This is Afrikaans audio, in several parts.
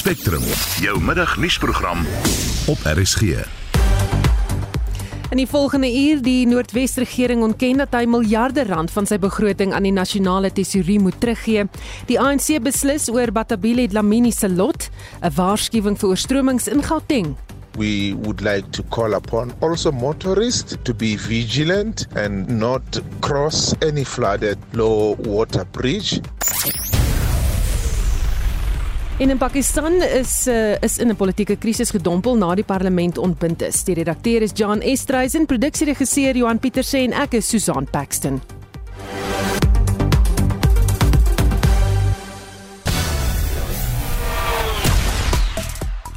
Spectrum, jou middagnuusprogram op RSG. In die volgende uur die Noordwes-regering ontken dat hy miljarde rand van sy begroting aan die nasionale tesourie moet teruggee. Die ANC beslis oor Batabile Dlamini se lot, 'n waarskuwing vir oorstromings in Gauteng. We would like to call upon also motorists to be vigilant and not cross any flooded low water bridge. En in Pakistan is uh, is in 'n politieke krisis gedompel na die parlement ontbind is. Die redakteur is John Estreisen, produksieregisseur Johan Pieterse en ek is Susan Paxton.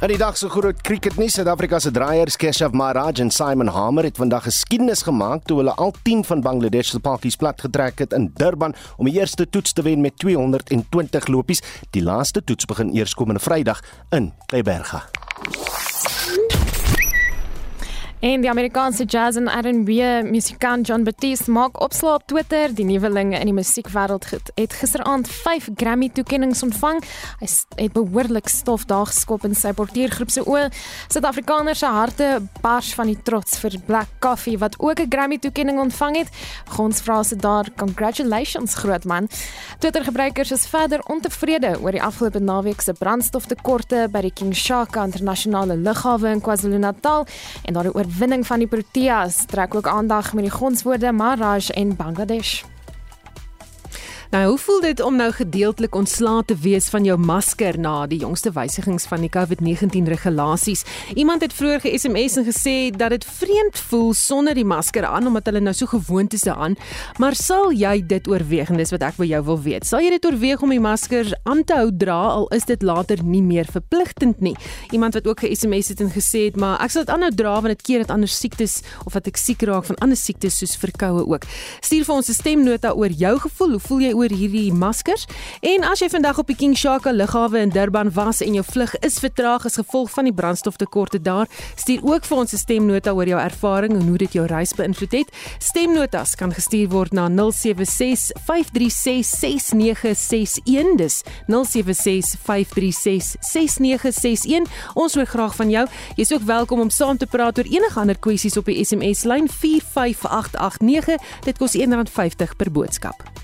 In die dag se groot cricketnuus, Suid-Afrika se draaiers Keshav Maharaj en Simon Hamer het vandag geskiedenis gemaak toe hulle al 10 van Bangladesh se pakkies plat getrek het in Durban om die eerste toets te wen met 220 lopies. Die laaste toets begin eers komende Vrydag in Kleiberga. En die Amerikaanse jazz en R&B musikant John Batiste maak opslag op Twitter. Die nuweling in die musiekwêreld het gisteraand 5 Grammy toekenninge ontvang. Hy het behoorlik stof daar geskop in sy portiergroep se oë. Suid-Afrikaners se harte bars van die trots vir Black Coffee wat ook 'n Grammy toekenning ontvang het. Gons vra se daar congratulations groot man. Twitter gebruikers is verder ontevrede oor die afgelope naweek se brandstoftekorte by die King Shaka internasionale lughawe in KwaZulu-Natal en daardie oorwinning van die Proteas trek ook aandag met die gonswoorde Maharaj en Bangladesh. Nou, hoe voel dit om nou gedeeltelik ontslae te wees van jou masker na die jongste wysigings van die COVID-19 regulasies? Iemand het vroeër ge-SMS en gesê dat dit vreemd voel sonder die masker aan omdat hulle nou so gewoond is daaraan. Maar sal jy dit oorweeg en dis wat ek vir jou wil weet. Sal jy dit oorweeg om die masker aan te hou dra al is dit later nie meer verpligtend nie? Iemand wat ook ge-SMS het en gesê het, maar ek sal dit aanhou dra want dit keer dit ander siektes of wat ek siek raak van ander siektes soos verkoue ook. Stuur vir ons 'n stemnota oor jou gevoel. Hoe voel jy oor oor hierdie maskers. En as jy vandag op die King Shaka lughawe in Durban was en jou vlug is vertraag as gevolg van die brandstoftekorte daar, stuur ook vir ons 'n stemnota oor jou ervaring en hoe dit jou reis beïnvloed het. Stemnotas kan gestuur word na 076 536 6961. Dis 076 536 6961. Ons hoor graag van jou. Jy's ook welkom om saam te praat oor enige ander kwessies op die SMS lyn 45889. Dit kos R1.50 per boodskap.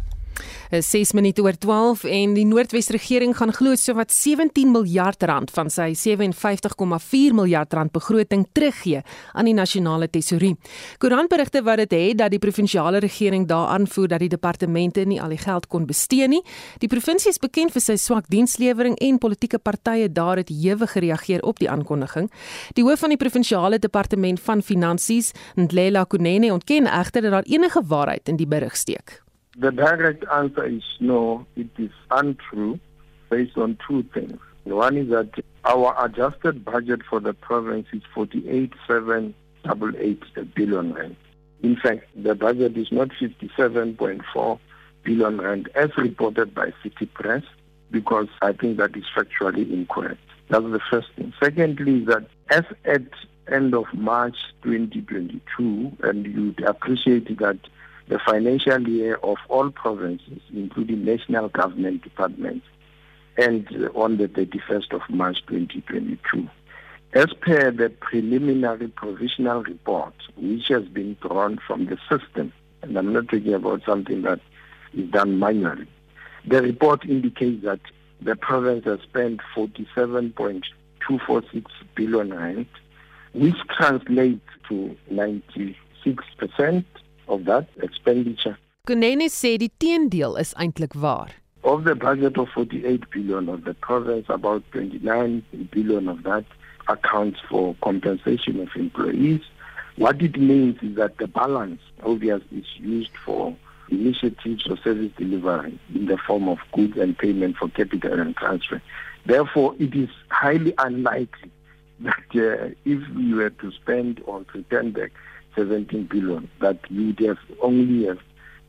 Is 6 minute oor 12 en die Noordwes regering gaan glo so wat 17 miljard rand van sy 57,4 miljard rand begroting teruggee aan die nasionale tesourie. Koerantberigte wat dit het dat die provinsiale regering daaraan voer dat die departemente nie al die geld kon bestee nie. Die provinsie is bekend vir sy swak dienslewering en politieke partye daar het hewig gereageer op die aankondiging. Die hoof van die provinsiale departement van finansies, Ndlela Kunene, ontken egter dat daar enige waarheid in die berig steek. The direct answer is no, it is untrue based on two things. One is that our adjusted budget for the province is 48,788 billion rand. In fact, the budget is not 57.4 billion rand as reported by City Press because I think that is factually incorrect. That's the first thing. Secondly, that as at end of March 2022, and you'd appreciate that the financial year of all provinces, including national government departments, and on the 31st of March 2022. As per the preliminary provisional report, which has been drawn from the system, and I'm not talking about something that is done manually, the report indicates that the province has spent 47.246 billion rand, which translates to 96% of that expenditure. Kunene sê die teendeel is eintlik waar. Of the budget of 48 billion of the province, about 29 billion of that accounts for compensation of employees. What it means is that the balance, obviously, is used for initiatives or service delivery in the form of goods and payment for capital and transfer. Therefore, it is highly unlikely that uh, if we were to spend or return back 17 billion, that you would have only have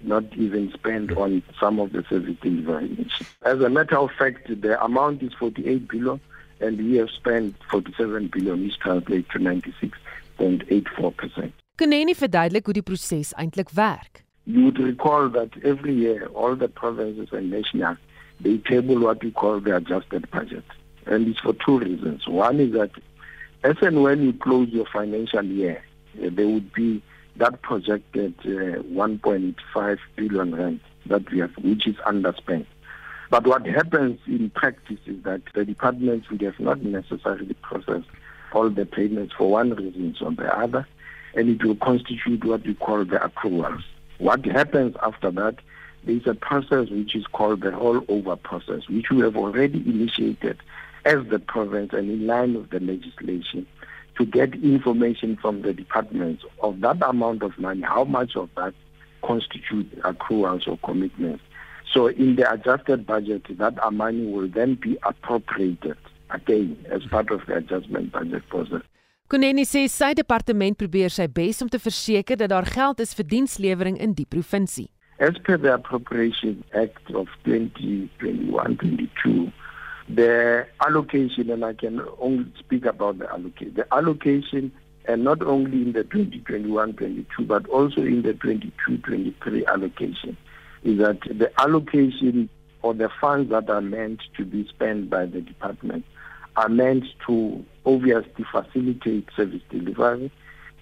not even spent on some of the service delivery. As a matter of fact, the amount is 48 billion, and we have spent 47 billion, which translates to 96.84%. Kunene verduidelik hoe die proses eintlik werk. You would recall that every year, all the provinces and national, they table what we call the adjusted budget. And it's for two reasons. One is that as and when you close your financial year, there would be that projected uh, 1.5 billion rand that we have, which is underspent. But what happens in practice is that the departments would have not necessarily processed all the payments for one reason or the other, and it will constitute what we call the accruals. What happens after that, there is a process which is called the rollover process, which we have already initiated as the province and in line with the legislation to get information from the departments of that amount of money, how much of that constitute accruals or commitments. So in the adjusted budget, that money will then be appropriated again as part of the adjustment budget process. Koneni sê sy departement probeer sy bes om te verseker dat daar geld is vir dienslewering in die provinsie. As per the Appropriation Act of 2021-22, the allocation, and I can only speak about the allocation, the allocation, and not only in the 2021-22, but also in the 22-23 allocation, is that the allocation or the funds that are meant to be spent by the department are meant to obviously facilitate service delivery,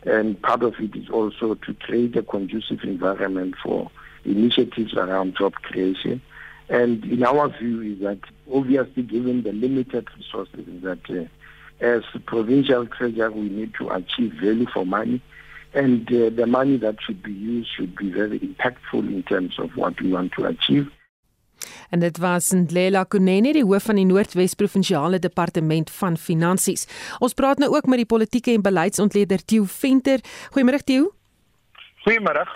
and part of it is also to create a conducive environment for initiatives around job creation. And in our view is that obviously given the limited resources that uh, as provincial treasurer we need to achieve value for money and uh, the money that should be used should be very impactful in terms of what we want to achieve. En dit was Ndlela Kunene, die hoof van die Noordwes Provinsiale Departement van Finansies. Ons praat nou ook met die politieke en beleidsontleder Tieu Venter. Goeiemôre Tieu. Goeiemôre.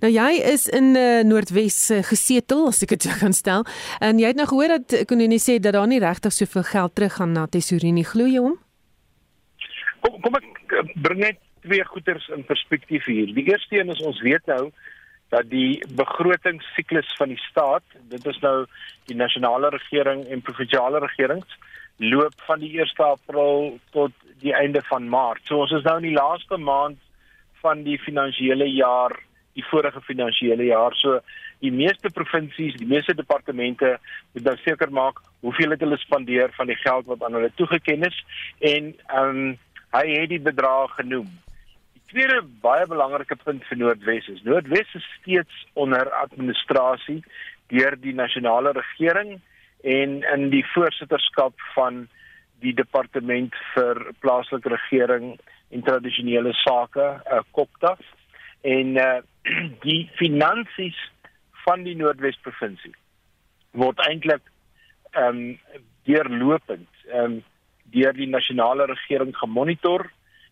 Nou jy is in uh, Noordwes uh, gesetel, as ek dit kan stel. En jy het nou gehoor dat Kunene sê dat daar nie regtig soveel geld teruggaan na Tesorini glo jy hom? Kom kom ek eh, bring net twee goeters in perspektief hier. Die eerste een is ons weet nou dat die begrotingssiklus van die staat, dit is nou die nasionale regering en provinsiale regerings loop van die 1 April tot die einde van Maart. So ons is nou in die laaste maand van die finansiële jaar, die vorige finansiële jaar. So die meeste provinsies, die meeste departemente moet nou seker maak hoeveel het hulle spandeer van die geld wat aan hulle toegeken is en ehm um, hy het die bedrag genoem tweede baie belangrike punt vir Noordwes is Noordwes is steeds onder administrasie deur die nasionale regering en in die voorsitterskap van die departement vir plaaslike regering en tradisionele sake, uh, Kokta en uh, die finansies van die Noordwes provinsie word eintlik ehm um, deurlopend ehm um, deur die nasionale regering gemonitor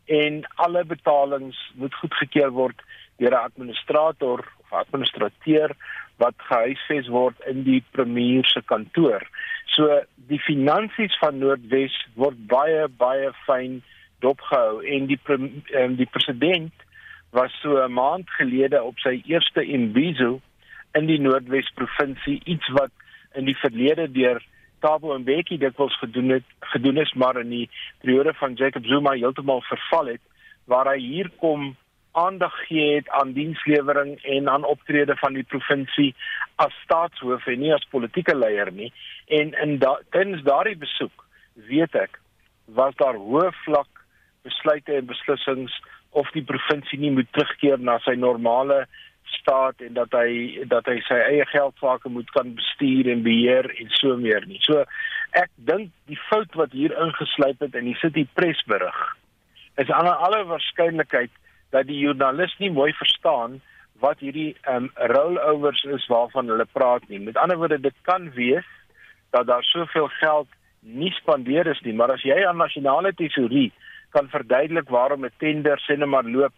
en alle betalings moet goedgekeur word deur 'n administrator of administrateur wat gehuisves word in die premier se kantoor. So die finansies van Noordwes word baie baie fyn dopgehou en die um, die president was so 'n maand gelede op sy eerste imbizo in die Noordwes provinsie iets wat in die verlede deur Thabo Mbeki dikwels gedoen het gedoen is maar in die periode van Jacob Zuma heeltemal verval het waar hy hier kom aandag gee het aan dienslewering en aan optrede van die provinsie as staatshoof en nie as politieke leier nie. En in tens daardie besoek weet ek was daar hoë vlak besluite en beslissings of die provinsie nie moet terugkeer na sy normale staat en dat hy dat hy sy eie geld sake moet kan bestuur en beheer en so meer nie. So ek dink die fout wat hier ingesluip het in die City Press berig is aan alle waarskynlikheid dat die joernalis nie mooi verstaan wat hierdie um rollovers is waarvan hulle praat nie. Met ander woorde dit kan wees dat daar soveel geld nie spandeer is nie, maar as jy aan nasionale tesourie kan verduidelik waarom 'n tender sinne maar loop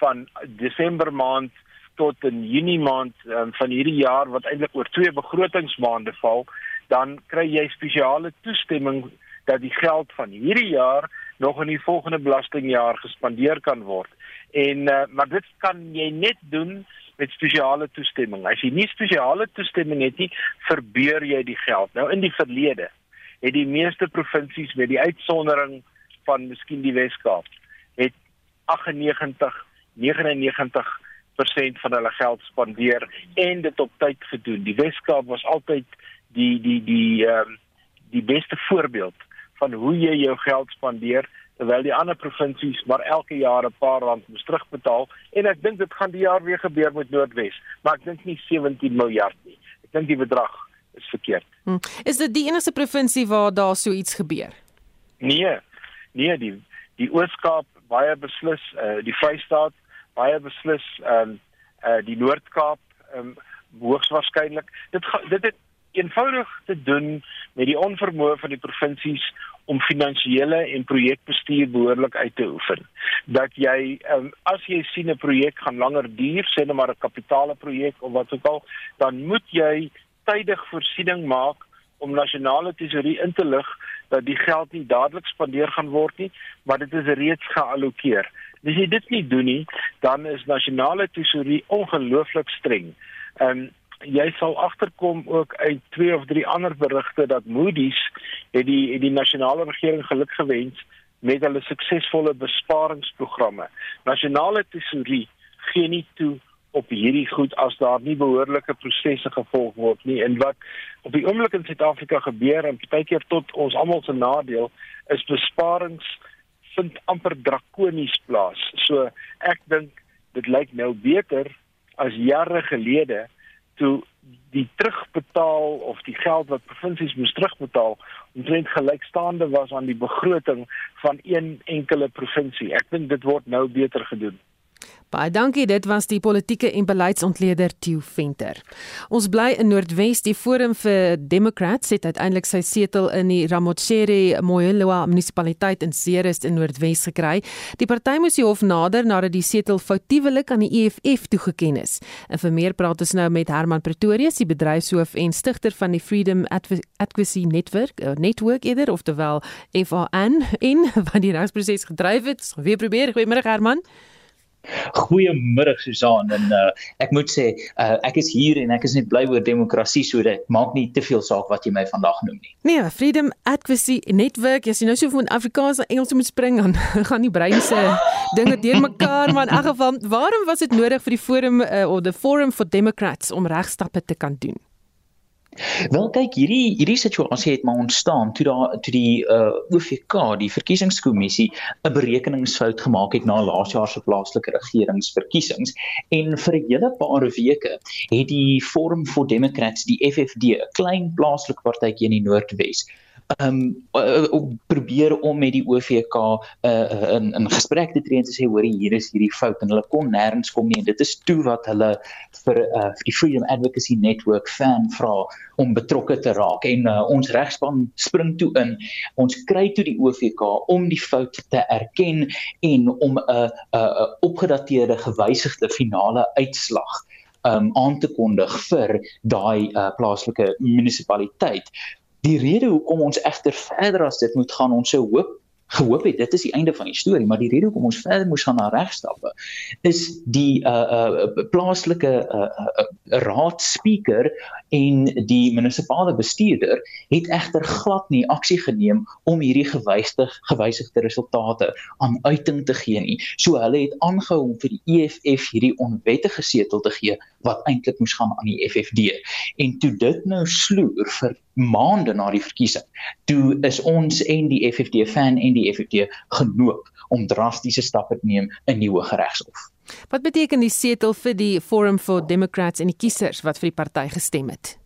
van Desember maand tot in Junie maand um, van hierdie jaar wat eintlik oor twee begrotingsmaande val, dan kry jy spesiale toestemming dat die geld van hierdie jaar nog in die volgende belastingjaar gespandeer kan word. En uh, maar dit kan jy net doen met spesiale toestemming. As jy nie spesiale toestemming het nie, verbeur jy die geld. Nou in die verlede het die meeste provinsies met die uitsondering van miskien die Wes-Kaap het 98 99 persent van hulle geld spandeer en dit op tyd gedoen. Die Weskaap was altyd die die die ehm um, die beste voorbeeld van hoe jy jou geld spandeer terwyl die ander provinsies maar elke jaar 'n paar rand moet terugbetaal en ek dink dit gaan die jaar weer gebeur met Noordwes, maar ek dink nie 17 miljard nie. Ek dink die bedrag is verkeerd. Hmm. Is dit die enigste provinsie waar daar so iets gebeur? Nee. Nee, die die Oos-Kaap baie beslis, uh, die Vrystaat baie beslis, ehm um, uh, die Noord-Kaap ehm um, hoogs waarskynlik. Dit dit het eenvoudig te doen met die onvermoë van die provinsies om finansiële en projekbestuur behoorlik uit te oefen. Dat jy um, as jy sien 'n projek gaan langer duur, sê net maar 'n kapitale projek of wat ook al, dan moet jy tydig voorsiening maak om nasionale tesorie in te lig dat die geld nie dadelik spandeer gaan word nie, maar dit is reeds geallokeer. As jy dit nie doen nie, dan is nasionale tesorie ongelooflik streng. Ehm um, jy sal agterkom ook uit twee of drie ander berigte dat Moody's het die het die nasionale regering geluk gewens met hulle suksesvolle besparingsprogramme. Nasionale tesourie gee nie toe op hierdie goed as daar nie behoorlike prosesse gevolg word nie en wat op die oomblik in Suid-Afrika gebeur en partykeer tot ons almal se nadeel is besparings vind amper drakonies plaas. So ek dink dit lyk nou beter as jare gelede toe die terugbetaal of die geld wat provinsies moes terugbetaal omtrent gelykstaande was aan die begroting van een enkele provinsie. Ek dink dit word nou beter gedoen. Baie dankie, dit was die politieke en beleidsontleder Theo Venter. Ons bly in Noordwes, die Forum vir Democrats het uiteindelik sy setel in die Ramotshere Moeloa munisipaliteit in Ceres in Noordwes gekry. Die party moes die hof nader nadat die setel foutiewelik aan die EFF toegeken is. En vir meer praat ons nou met Herman Pretorius, die bedryfshoof en stigter van die Freedom Advocacy Network, uh, network eerder oftewel FAN in wat die regsproses gedryf het. Weer probeer. Goeiemôre Herman. Goeiemiddag Susan en uh, ek moet sê uh, ek is hier en ek is net bly oor demokrasie so dit maak nie te veel saak wat jy my vandag noem nie. Nee, Freedom Advocacy Network, as jy nou so van Afrikaans na Engels moet spring dan gaan die brein se dinge deurmekaar maar in elk geval waarom was dit nodig vir die forum uh, of the Forum for Democrats om regstappe te kan doen? Wel kyk hierdie hierdie situasie het maar ontstaan toe daar toe die uh, OVK die verkiesingskommissie 'n berekeningsfout gemaak het na laas jaar se plaaslike regeringsverkiesings en vir 'n hele paar weke het die Forum for Democrats die FFD 'n klein plaaslike partytjie in die Noordwes um uh, probeer om met die OVK uh, in in gesprek te tree en te sê hoor hier is hierdie fout en hulle kon nêrens kom nie. En dit is toe wat hulle vir uh, vir die Freedom Advocacy Network fan vra om betrokke te raak. En uh, ons regspan spring toe in. Ons kry toe die OVK om die fout te erken en om 'n uh, 'n uh, opgedateerde gewysigde finale uitslag um aan te kondig vir daai uh, plaaslike munisipaliteit Die rede hoekom ons egter verder as dit moet gaan, ons sou hoop gehoop het dit is die einde van die storie, maar die rede hoekom ons verder moes gaan na regstappe is die uh uh plaaslike uh, uh, uh raadspreker en die munisipale bestuurder het egter glad nie aksie geneem om hierdie gewysigde gewysigde resultate aan uiting te gee nie. So hulle het aangehou om vir die EFF hierdie onwettige setel te gee wat eintlik moes gaan aan die FFD. En toe dit nou sloer vir maande na die verkiesing, toe is ons en die FFD fan en die FFD genoop om drastiese stappe te neem in die Hooggeregshof. Wat beteken die setel vir die Forum for Democrats en die kiesers wat vir die party gestem het?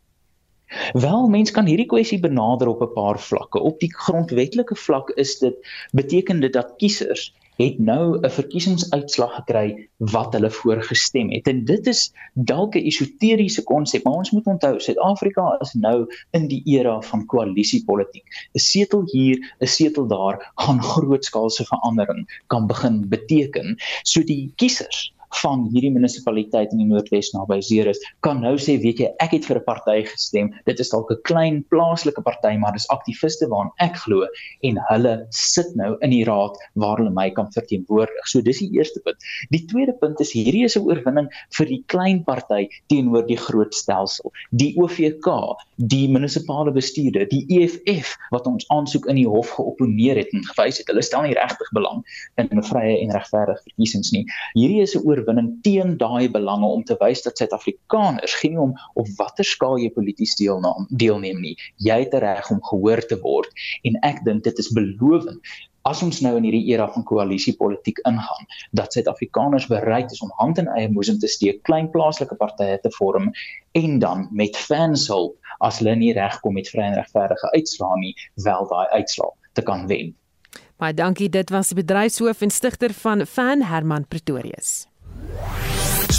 Wel, mens kan hierdie kwessie benader op 'n paar vlakke. Op die grondwetlike vlak is dit beteken dit dat kiesers het nou 'n verkiesingsuitslag gekry wat hulle voorgestem het. En dit is dalk 'n esoteriese konsep, maar ons moet onthou Suid-Afrika is nou in die era van koalisiepolitiek. 'n Setel hier, 'n setel daar gaan grootskaalse verandering kan begin beteken. So die kiesers van hierdie munisipaliteit in die Noordwes naby Ceres kan nou sê weet jy ek het vir 'n party gestem. Dit is dalk 'n klein plaaslike party maar dis aktiviste waaraan ek glo en hulle sit nou in die raad waar hulle my kan verteenwoordig. So dis die eerste punt. Die tweede punt is hierdie is 'n oorwinning vir die klein party teenoor die groot stelsel. Die OVK die munisipale bestuurder die EFF wat ons aansoek in die hof geopponeer het en gewys het hulle stel nie regtig belang in 'n vrye en regverdige verkiesings nie. Hierdie is 'n oorwinning teen daai belange om te wys dat Suid-Afrikaners geen om op watter skaal jy polities deelneem deelneem nie. Jy het reg om gehoor te word en ek dink dit is belovend as ons nou in hierdie era van koalisiepolitiek ingaan dat Suid-Afrikaners bereid is om hand in eie boesem te steek, klein plaaslike partye te vorm en dan met fans hulp as hulle nie regkom met vrye en regverdige uitslae nie, wel daai uitslae te kan wen. Baie dankie, dit was die bedryfshoof en stigter van Fan Herman Pretorius.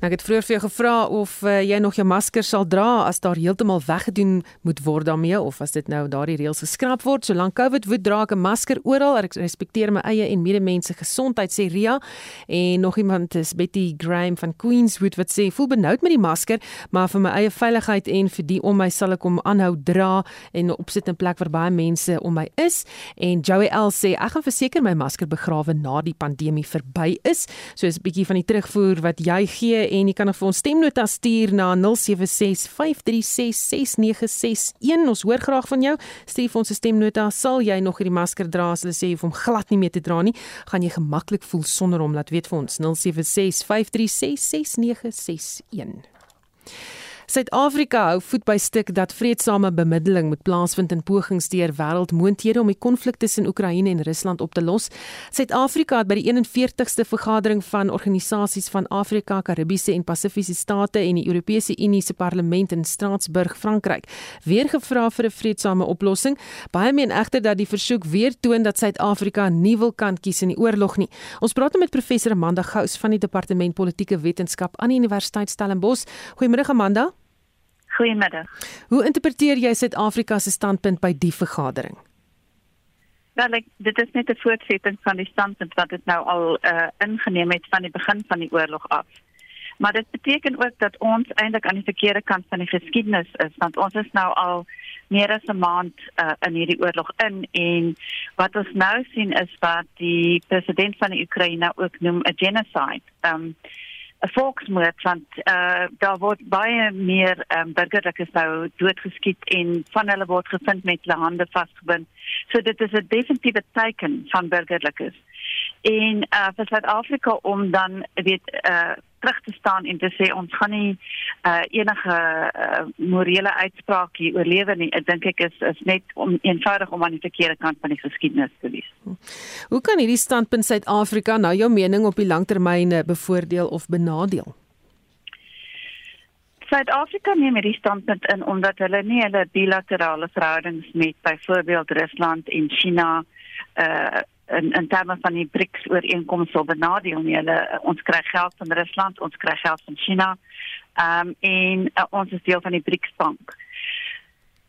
Nou ek het vroeër vir jou gevra of uh, jy nog jou masker sal dra as daar heeltemal weggedoen moet word daarmee of as dit nou daardie reëls geskraap word. Solank COVID woed dra ek 'n masker oral. Ek respekteer my eie en medemense gesondheid sê Ria. En nog iemand is Betty Graham van Queenswood wat sê voel benoud met die masker, maar vir my eie veiligheid en vir die om my sal ek hom aanhou dra en opsit in plek waar baie mense om my is. En Joey L sê ek gaan verseker my masker begrawe na die pandemie verby is. So is 'n bietjie van die terugvoer wat jy gee en jy kan vir ons stemnota stuur na 0765366961. Ons hoor graag van jou. Stuur vir ons 'n stemnota. Sal jy nog hierdie masker dra as hulle sê jy hom glad nie meer te dra nie? Gaan jy gemaklik voel sonder hom? Laat weet vir ons 0765366961. Suid-Afrika hou voet by stuk dat vredesame bemiddeling moet plaasvind in pogings deur wêreldmoondhede om die konflik tussen Oekraïne en Rusland op te los. Suid-Afrika het by die 41ste vergadering van organisasies van Afrika, Karibiese en Pasifiese state en die Europese Unie se parlement in Straatsburg, Frankryk, weer gevra vir 'n vredesame oplossing. Baie meen egter dat die versoek weer toon dat Suid-Afrika nie wil kan kies in die oorlog nie. Ons praat nou met professor Amanda Gous van die Departement Politieke Wetenskap aan die Universiteit Stellenbosch. Goeiemôre Amanda. Goeiemiddag. Hoe interpreteer jy Suid-Afrika se standpunt by die vergadering? Wel, ek, dit is net 'n voortsetting van die standpunt wat dit nou al uh, ingeneem het van die begin van die oorlog af. Maar dit beteken ook dat ons eintlik aan die verkeerde kant van die geskiedenis is, want ons is nou al meer as 'n maand uh, in hierdie oorlog in en wat ons nou sien is dat die president van die Oekraïne ook noem 'n genocide. Um, 'n volksmoord want uh, daar word baie meer um, burgerlikes nou doodgeskiet en van hulle word gevind met hulle hande vasgebind. So dit is 'n definitiewe teken van burgerlikes. En uh, vir Suid-Afrika om dan weet uh, terug te staan en te sê ons gaan nie uh, enige uh, morele uitspraak hier oorlewe nie. Ek dink ek is is net om eenvoudig om aan die verkeerde kant van die geskiedenis te wees. Hoe kan hierdie standpunt Suid-Afrika nou jou mening op die langtermyn bevoordeel of benadeel? Suid-Afrika neem hierdie standpunt in omdat hulle nie hulle bilaterale verhoudings met byvoorbeeld Rusland en China uh in in terme van die BRICS ooreenkoms sal benadeel nie. Hulle ons kry geld van Rusland, ons kry geld van China. Ehm um, en uh, ons is deel van die BRICS bank.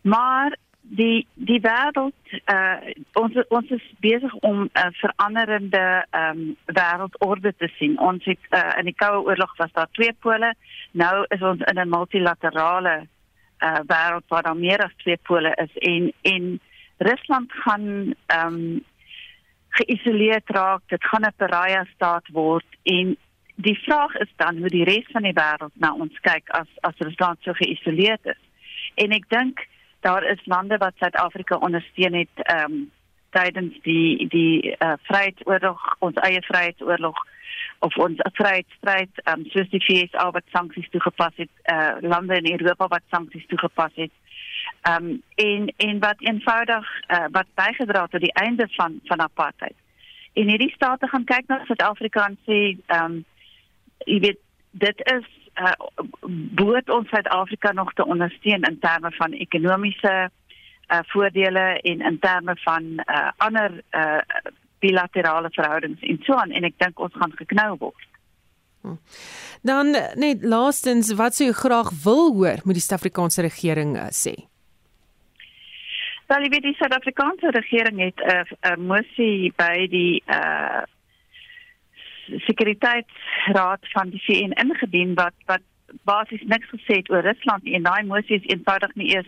Maar die die wêreld uh ons ons is besig om 'n uh, veranderende ehm um, wêreldorde te sien. Ons het uh, in die Koue Oorlog was daar twee pole. Nou is ons in 'n multilaterale uh wêreld waar daar meer as twee pole is en en Rusland gaan ehm um, geïsoleerd raak, dit gaan 'n pariah staat word en die vraag is dan hoe die res van die wêreld na ons kyk as as Rusland so geïsoleerd is. En ek dink daar is lande wat Suid-Afrika ondersteun het ehm um, tydens die die uh, vryheidsoorlog, ons eie vryheidsoorlog of ons vryheidsstryd, ehm um, soos die VS wat sanksies toegepas het, uh, lande in Europa wat sanksies toegepas het. Ehm um, en en wat eenvoudig uh, wat bygedra het tot die einde van van apartheid. En hierdie state gaan kyk na Suid-Afrika en sê ehm um, jy weet dit is uh, behoort ons Suid-Afrika nog te ondersteun in terme van ekonomiese uh, voordele en in terme van uh, ander uh, bilaterale verhoudings en so aan en ek dink ons gaan geknou word. Hm. Dan net laastens wat sou jy graag wil hoor moet die Suid-Afrikaanse regering uh, sê? Wel, jy weet die Suid-Afrikaanse regering het 'n uh, 'n mosie by die uh sekuriteitsraad van die VN ingedien wat wat basies niks gesê het oor Rusland nie. en daai mosie is eenvoudig nie eens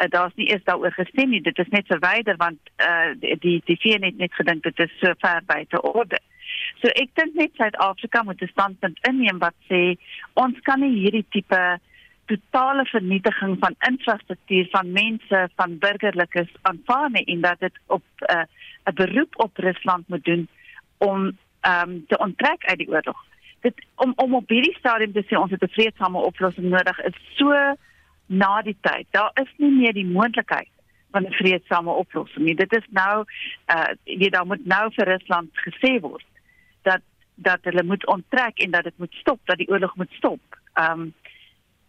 uh, daar's nie eens daaroor gestem nie. Dit is net verwyder want uh die die VN het net gedink dit is so ver buite orde. So ek dink net Suid-Afrika moet 'n standpunt inneem wat sê ons kan nie hierdie tipe totale vernietiging van infrastruktuur van mense van burgerlikes aanvaar nie en dat dit op 'n uh, beroep op Rusland moet doen om ehm um, te onttrek uit die oorlog. Dit om om op hierdie stadium te sê ons het 'n vredesame oplossing nodig is so na die tyd. Daar is nie meer die moontlikheid van 'n vredesame oplossing nie. Dit is nou uh jy daar moet nou vir Rusland gesê word dat dat hulle moet onttrek en dat dit moet stop, dat die oorlog moet stop. Ehm um,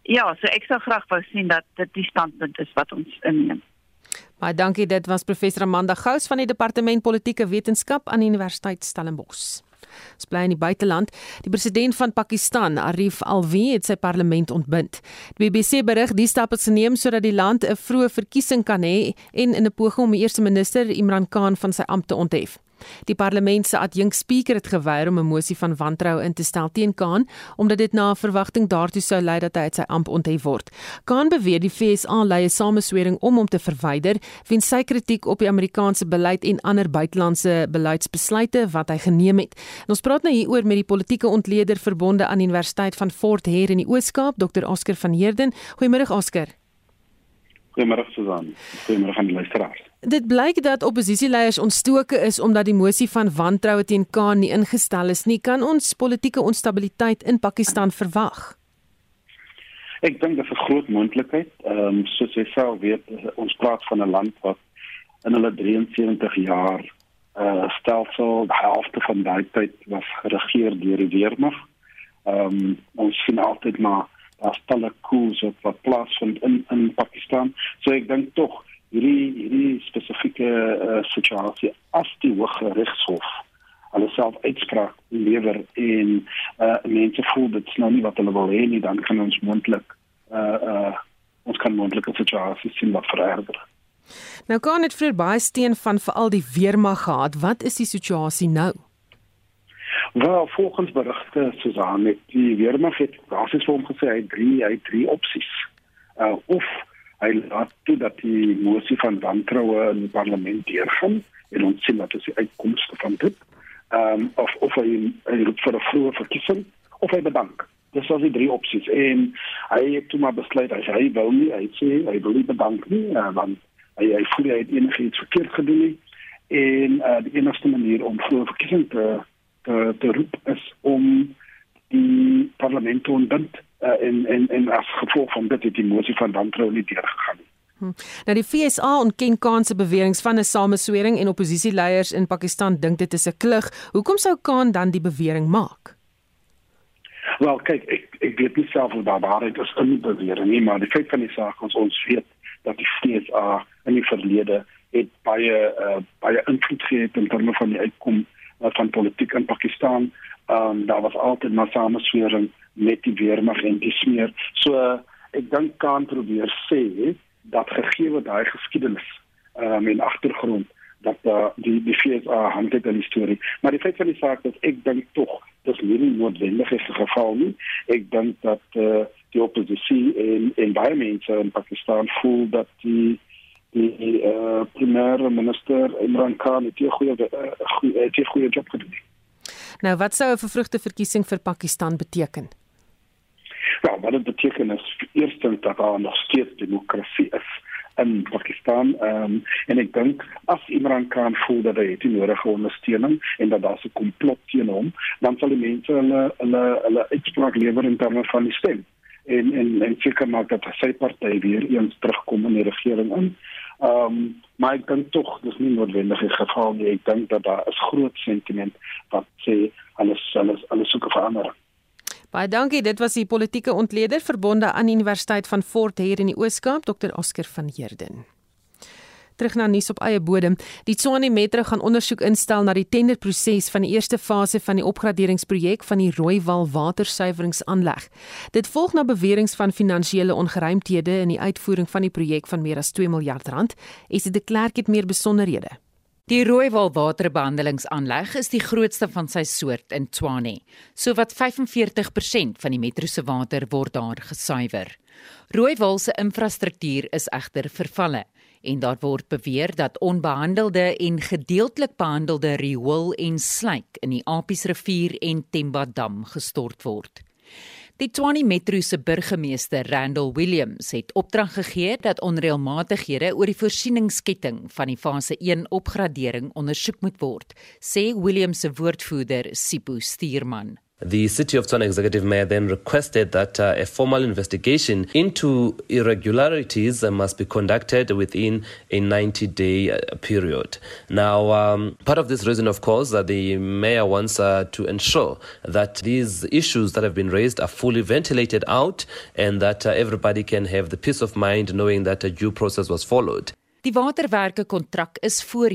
ja, so ek sou graag wou sien dat dit die standpunt is wat ons inneem. Baie dankie, dit was professor Amanda Gous van die Departement Politieke Wetenskap aan die Universiteit Stellenbosch. Ons bly in die buiteland. Die president van Pakistan, Arif Alvi, het sy parlement ontbind. Die BBC berig die stap is geneem sodat die land 'n vroeë verkiesing kan hê en in 'n poging om die eerste minister Imran Khan van sy ampt te onthef. Die parlement se adjunkspreker het geweier om 'n mosie van wantroue in te stel teen Khan omdat dit na 'n verwagting daartoe sou lei dat hy uit sy amp onthef word. Khan beweer die FSA lei 'n sameswering om hom te verwyder weens sy kritiek op die Amerikaanse beleid en ander buitelandse beleidsbesluite wat hy geneem het. En ons praat nou hieroor met die politieke ontleder verbonde aan die Universiteit van Fort Hare in die Oos-Kaap, Dr. Oscar van Heerden. Goeiemôre Oscar. Goeiemôre Susan. Goeiemôre aan die luisteraars. Dit blyk dat oppositieleiers ontstoke is omdat die mosie van wantroue teen Khan nie ingestel is nie. Kan ons politieke onstabiliteit in Pakistan verwag? Ek dink dit is 'n groot moontlikheid. Ehm um, soos jy self weet, ons praat van 'n land wat in hulle 73 jaar uh stelsel die helfte van daai tyd was geregeer deur die weermag. Ehm um, ons sien altyd maar daar's talle koers wat plaasvind in in Pakistan. So ek dink tog hierdie hierdie spesifieke uh, situasie as die hoë regshof hulle self uitspraak lewer en uh, mense voel dit is nou nie wat hulle wil hê nie dan kan ons moontlik uh, uh, ons kan moontlik 'n situasie sien wat vererger. Nou kan dit vir baie steen van veral die weermag gehad. Wat is die situasie nou? Wel, volgens berigte Susan het die weermag het basies vir hom gesê hy het drie hy het drie opsies. Uh of hy laat toe dat die mosie van wantroue in die parlement deurgaan en ons sien wat is die uitkomste van dit. Ehm um, of of hy hy roep vir 'n vroeë verkiesing of hy bedank. Dis was die drie opsies en hy het toe maar besluit hy hy wil nie hy sê hy wil nie bedank nie uh, want hy hy voel hy het enigiets verkeerd gedoen nie en uh, die enigste manier om vroeë verkiesing te te, te roep is om die parlement te ontbind uh, en en en as gevolg van dit het die motie van wantroue nie deurgegaan nie. Hm. Nou die FSA ontken Khan se beweringe van 'n sameswering en oppositieleiers in Pakistan dink dit is 'n klug. Hoekom sou Khan dan die bewering maak? Wel, kyk, ek ek weet nie self of daar waarheid is in die bewering nie, maar die feit van die saak is ons weet dat die FSA in die verlede het baie uh, baie invloed gehad in terme van die uitkom uh, van politiek in Pakistan. Um, daar was altyd 'n sameswering met die weermag en die smeer. So uh, ek dink kan probeer sê dat gegee word daai geskiedenis um, en agtergrond dat uh, die die FSA hanteer die storie. Maar die feit van die saak is ek dink tog dis nie noodwendig is 'n geval nie. Ek dink dat uh, die oppositie en en baie mense in Pakistan voel dat die die uh, premier minister Imran Khan het 'n goeie uh, goeie goeie job gedoen. Nou wat sou 'n vervroegde verkiesing vir Pakistan beteken? Ja, wat dit beteken is eerstens dat daar nog steeds demokrasie is in Pakistan um, en ek dink as Imran Khan voel dat hy die nodige ondersteuning en dat daar 'n komplot teen hom, dan sal die mense hulle hulle hulle uitspraak lewer in terme van die stem en en en seker maak dat sy party weer eens terugkom in die regering in. Ehm um, maar ek dink tog dis nie noodwendig die geval nie. Ek dink dat daar is groot sentiment wat sê alles alles alles soek verander. Baie dankie. Dit was die politieke ontleder verbonde aan Universiteit van Fort Hare in die Oos-Kaap, Dr. Oscar van Heerden. Terug na nuus op eie bodem. Die Tshwane Metro gaan ondersoek instel na die tenderproses van die eerste fase van die opgraderingsprojek van die Rooiwal watersuiweringsaanleg. Dit volg na beweringe van finansiële ongeruimthede in die uitvoering van die projek van meer as 2 miljard rand. Dit 'n klerk het meer besonderhede? Die Rooiwal waterbehandelingsaanleg is die grootste van sy soort in Tshwane. Sowat 45% van die metro se water word daar gesuiwer. Rooiwal se infrastruktuur is egter vervalle en daar word beweer dat onbehandelde en gedeeltelik behandelde riool en slyk in die Apiesrivier en Temba dam gestort word. Die Tshwane Metro se burgemeester, Randall Williams, het opdrag gegee dat onreëlmatighede oor die voorsieningsketting van die fase 1 opgradering ondersoek moet word, sê Williams se woordvoerder, Sipho Stuurman. The City of Tshwane Executive Mayor then requested that uh, a formal investigation into irregularities uh, must be conducted within a 90 day uh, period. Now, um, part of this reason, of course, that the mayor wants uh, to ensure that these issues that have been raised are fully ventilated out and that uh, everybody can have the peace of mind knowing that a due process was followed. Is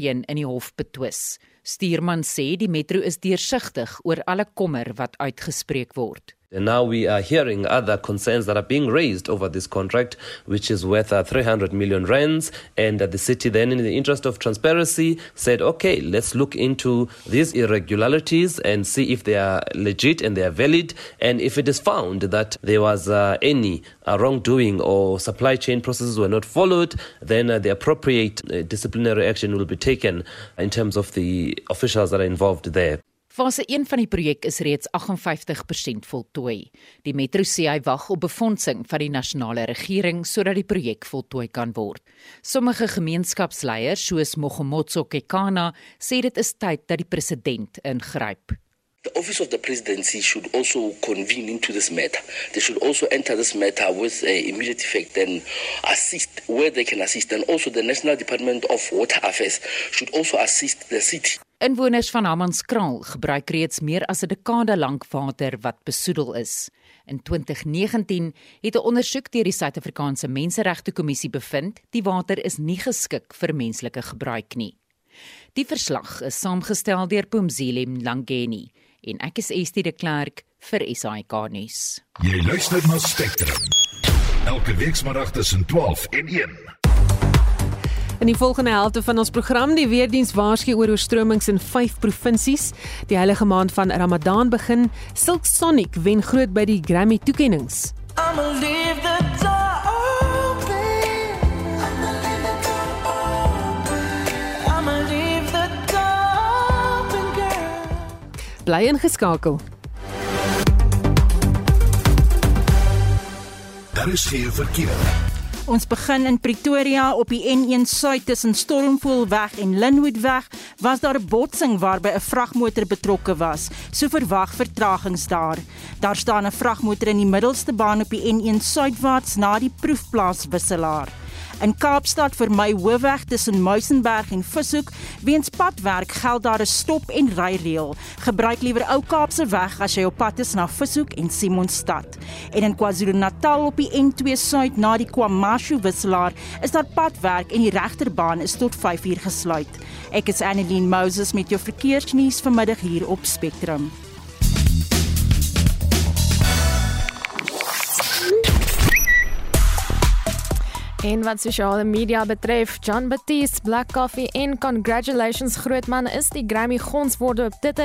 in hof betwis. Stuurman sê die metro is deursigtig oor alle kommer wat uitgespreek word. And now we are hearing other concerns that are being raised over this contract, which is worth uh, 300 million rands. And uh, the city, then, in the interest of transparency, said, okay, let's look into these irregularities and see if they are legit and they are valid. And if it is found that there was uh, any uh, wrongdoing or supply chain processes were not followed, then uh, the appropriate uh, disciplinary action will be taken in terms of the officials that are involved there. Fase 1 van die projek is reeds 58% voltooi. Die metro sê hy wag op befondsing van die nasionale regering sodat die projek voltooi kan word. Sommige gemeenskapsleiers soos Mogomotso Kekana sê dit is tyd dat die president ingryp. The office of the presidency should also convene into this matter. They should also enter this matter with uh, immediate effect and assist where they can assist. And also the National Department of Water Affairs should also assist the city. Inwoners van Hammanskraal gebruik reeds meer as 'n dekade lank water wat besoedel is. In 2019 het 'n ondersoek deur die Suid-Afrikaanse Menseregte Kommissie bevind die water is nie geskik vir menslike gebruik nie. Die verslag is saamgestel deur Pumzile Mlangeni en ek is Estie de Klerk vir SAK nuus. Jy luister na Spectrum. Elke week saterdag tussen 12 en 1. In die volgende helfte van ons program, die weerdiens waarsku oor oorstromings in 5 provinsies. Die heilige maand van Ramadan begin. Silk Sonic wen groot by die Grammy toekenninge. Bly ingeskakel. Daar is geen verkeer. Ons begin in Pretoria op die N1 suid tussen Stormpoolweg en Linwoodweg was daar 'n botsing waarby 'n vragmotor betrokke was. So verwag vertragings daar. Daar staan 'n vragmotor in die middelste baan op die N1 suidwaarts na die proefplaas wisselaar. In Kaapstad vermy hoofweg tussen Muizenberg en Vishoek weens padwerk geld daar 'n stop en ry reël. Gebruik liewer ou Kaapse weg as jy op pad is na Vishoek en Simonstad. En in KwaZulu-Natal op die N2 suid na die KwaMashu wisselaar is daar padwerk en die regterbaan is tot 5uur gesluit. Ek is Annelien Moses met jou verkeersnuus vanmiddag hier op Spectrum. En wat sosiale media betref, John Baptiste, Black Coffee en congratulations grootman is die Grammy gonswoorde op dit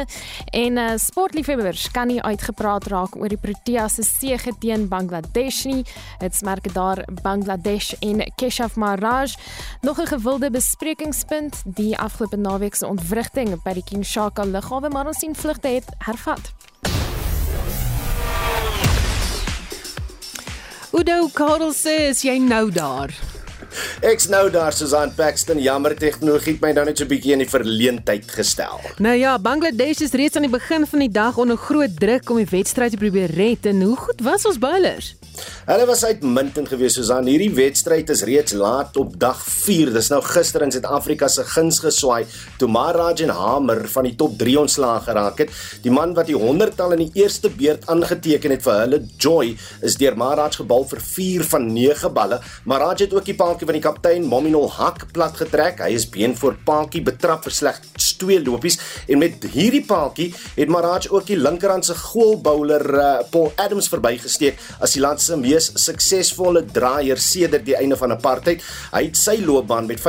en uh, sportliefhebbers kan nie uitgepraat raak oor die Proteas se sege teen Bangladesh nie. Dit merk daar Bangladesh en Keshav Maharaj nog 'n gewilde besprekingspunt die afgelope naweek se ontwrigting by die King Shaka lughawe maar ons sien vlugte het hervat. Udo Karel sê is jy nou daar? Ek's nou daar Susan Paxton. Jammer tegnologie het my dan net so 'n bietjie in die verleentheid gestel. Nou ja, Bangladesh is reeds aan die begin van die dag onder groot druk om die wedstryd te probeer red en hoe goed was ons bowlers? Hulle was uitmuntend geweest Susan. Hierdie wedstryd is reeds laat op dag 4. Dis nou gister in Suid-Afrika se guns geswaai toe Maharaj en Hamer van die top 3 ontslaag geraak het. Die man wat die 100-tal in die eerste beurt aangeteken het vir hulle, Joy, is deur Maharaj gebal vir 4 van 9 balle. Maharaj het ook die paaltjie van die kaptein Mominol Hak plat getrek. Hy is been voor paaltjie betrap vir slegs 2 lopies en met hierdie paaltjie het Maharaj ook die linkerhand se goal bowler uh, Paul Adams verbygesteek as die land se mees suksesvolle draaier sedert die einde van apartheid. Hy het sy loopbaan met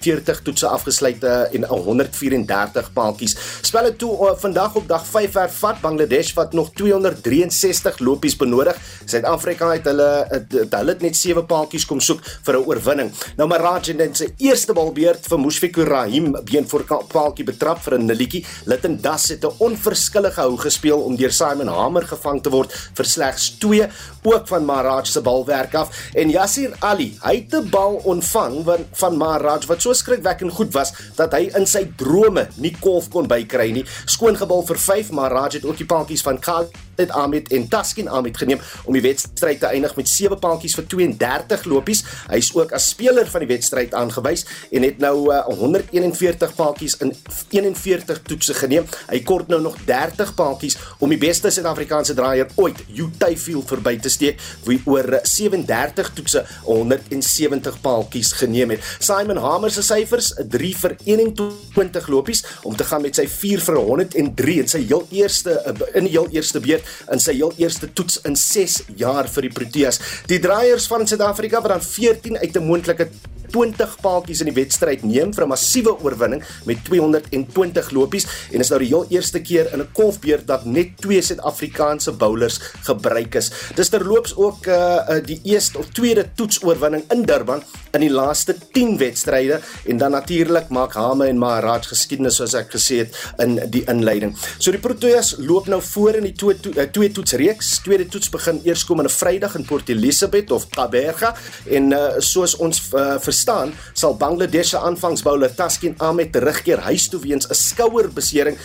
40 toetse afgesluit uh, en 134 paaltjies. Spelle toe uh, vandag op dag 5 hervat Bangladesh wat nog 263 lopies benodig. Suid-Afrika het hulle het, hulle het net 7 paaltjies kom soek vir 'n oorwinning. Nou Maraj en sy eerste balbeurt vir Mushfiqur Rahim been voor paaltjie betrap vir 'n nulletjie. Litton Das het 'n onverskillige hou gespeel om deur Simon Hamer gevang te word vir slegs 2 ook van Maraj se balwerk af en Yasir Ali, hy het 'n bal ontvang van van Maraj wat so skrikwekkend goed was dat hy in sy drome nie kolf kon bykry nie. Skoongebal vir 5, Maraj het ook die paadjies van Khalid het Ahmed en Taskin Ahmed geneem om die wedstryd te eindig met 7 paadjies vir 32 lopies. Hy is ook as speler van die wedstryd aangewys en het nou uh, 141 paadjies in 41 toetse geneem. Hy kort nou nog 30 paadjies om die beste Suid-Afrikaanse draaier ooit, Utayfield verby te steek wie oor 37 toetse 170 paadjies geneem het. Simon Hamer se syfers, 3 vir 21 lopies om te gaan met sy 4 vir 103 in sy heel eerste in die heel eerste beurt in sy heel eerste toets in 6 jaar vir die Proteas. Die draaiers van Suid-Afrika wat dan 14 uit 'n moontlike 20 paaltjies in die wedstryd neem vir 'n massiewe oorwinning met 220 lopies en is nou die heel eerste keer in 'n golfbeurt dat net twee Suid-Afrikaanse bowlers gebruik is. Dis terloops ook uh, die eerste of tweede toetsoorwinning in Durban in die laaste 10 wedstryde en dan natuurlik maak Hame en Maharaj geskiedenis soos ek gesê het in die inleiding. So die Proteas loop nou voor in die twee to uh, twee toetsreeks. Tweede toets begin eers komende Vrydag in Port Elizabeth of Kaberga en uh, soos ons uh, verstaan, sal Bangladesh se aanvangsbouler Taskin Ahmed terugkeer huis toe weens 'n skouerbesering.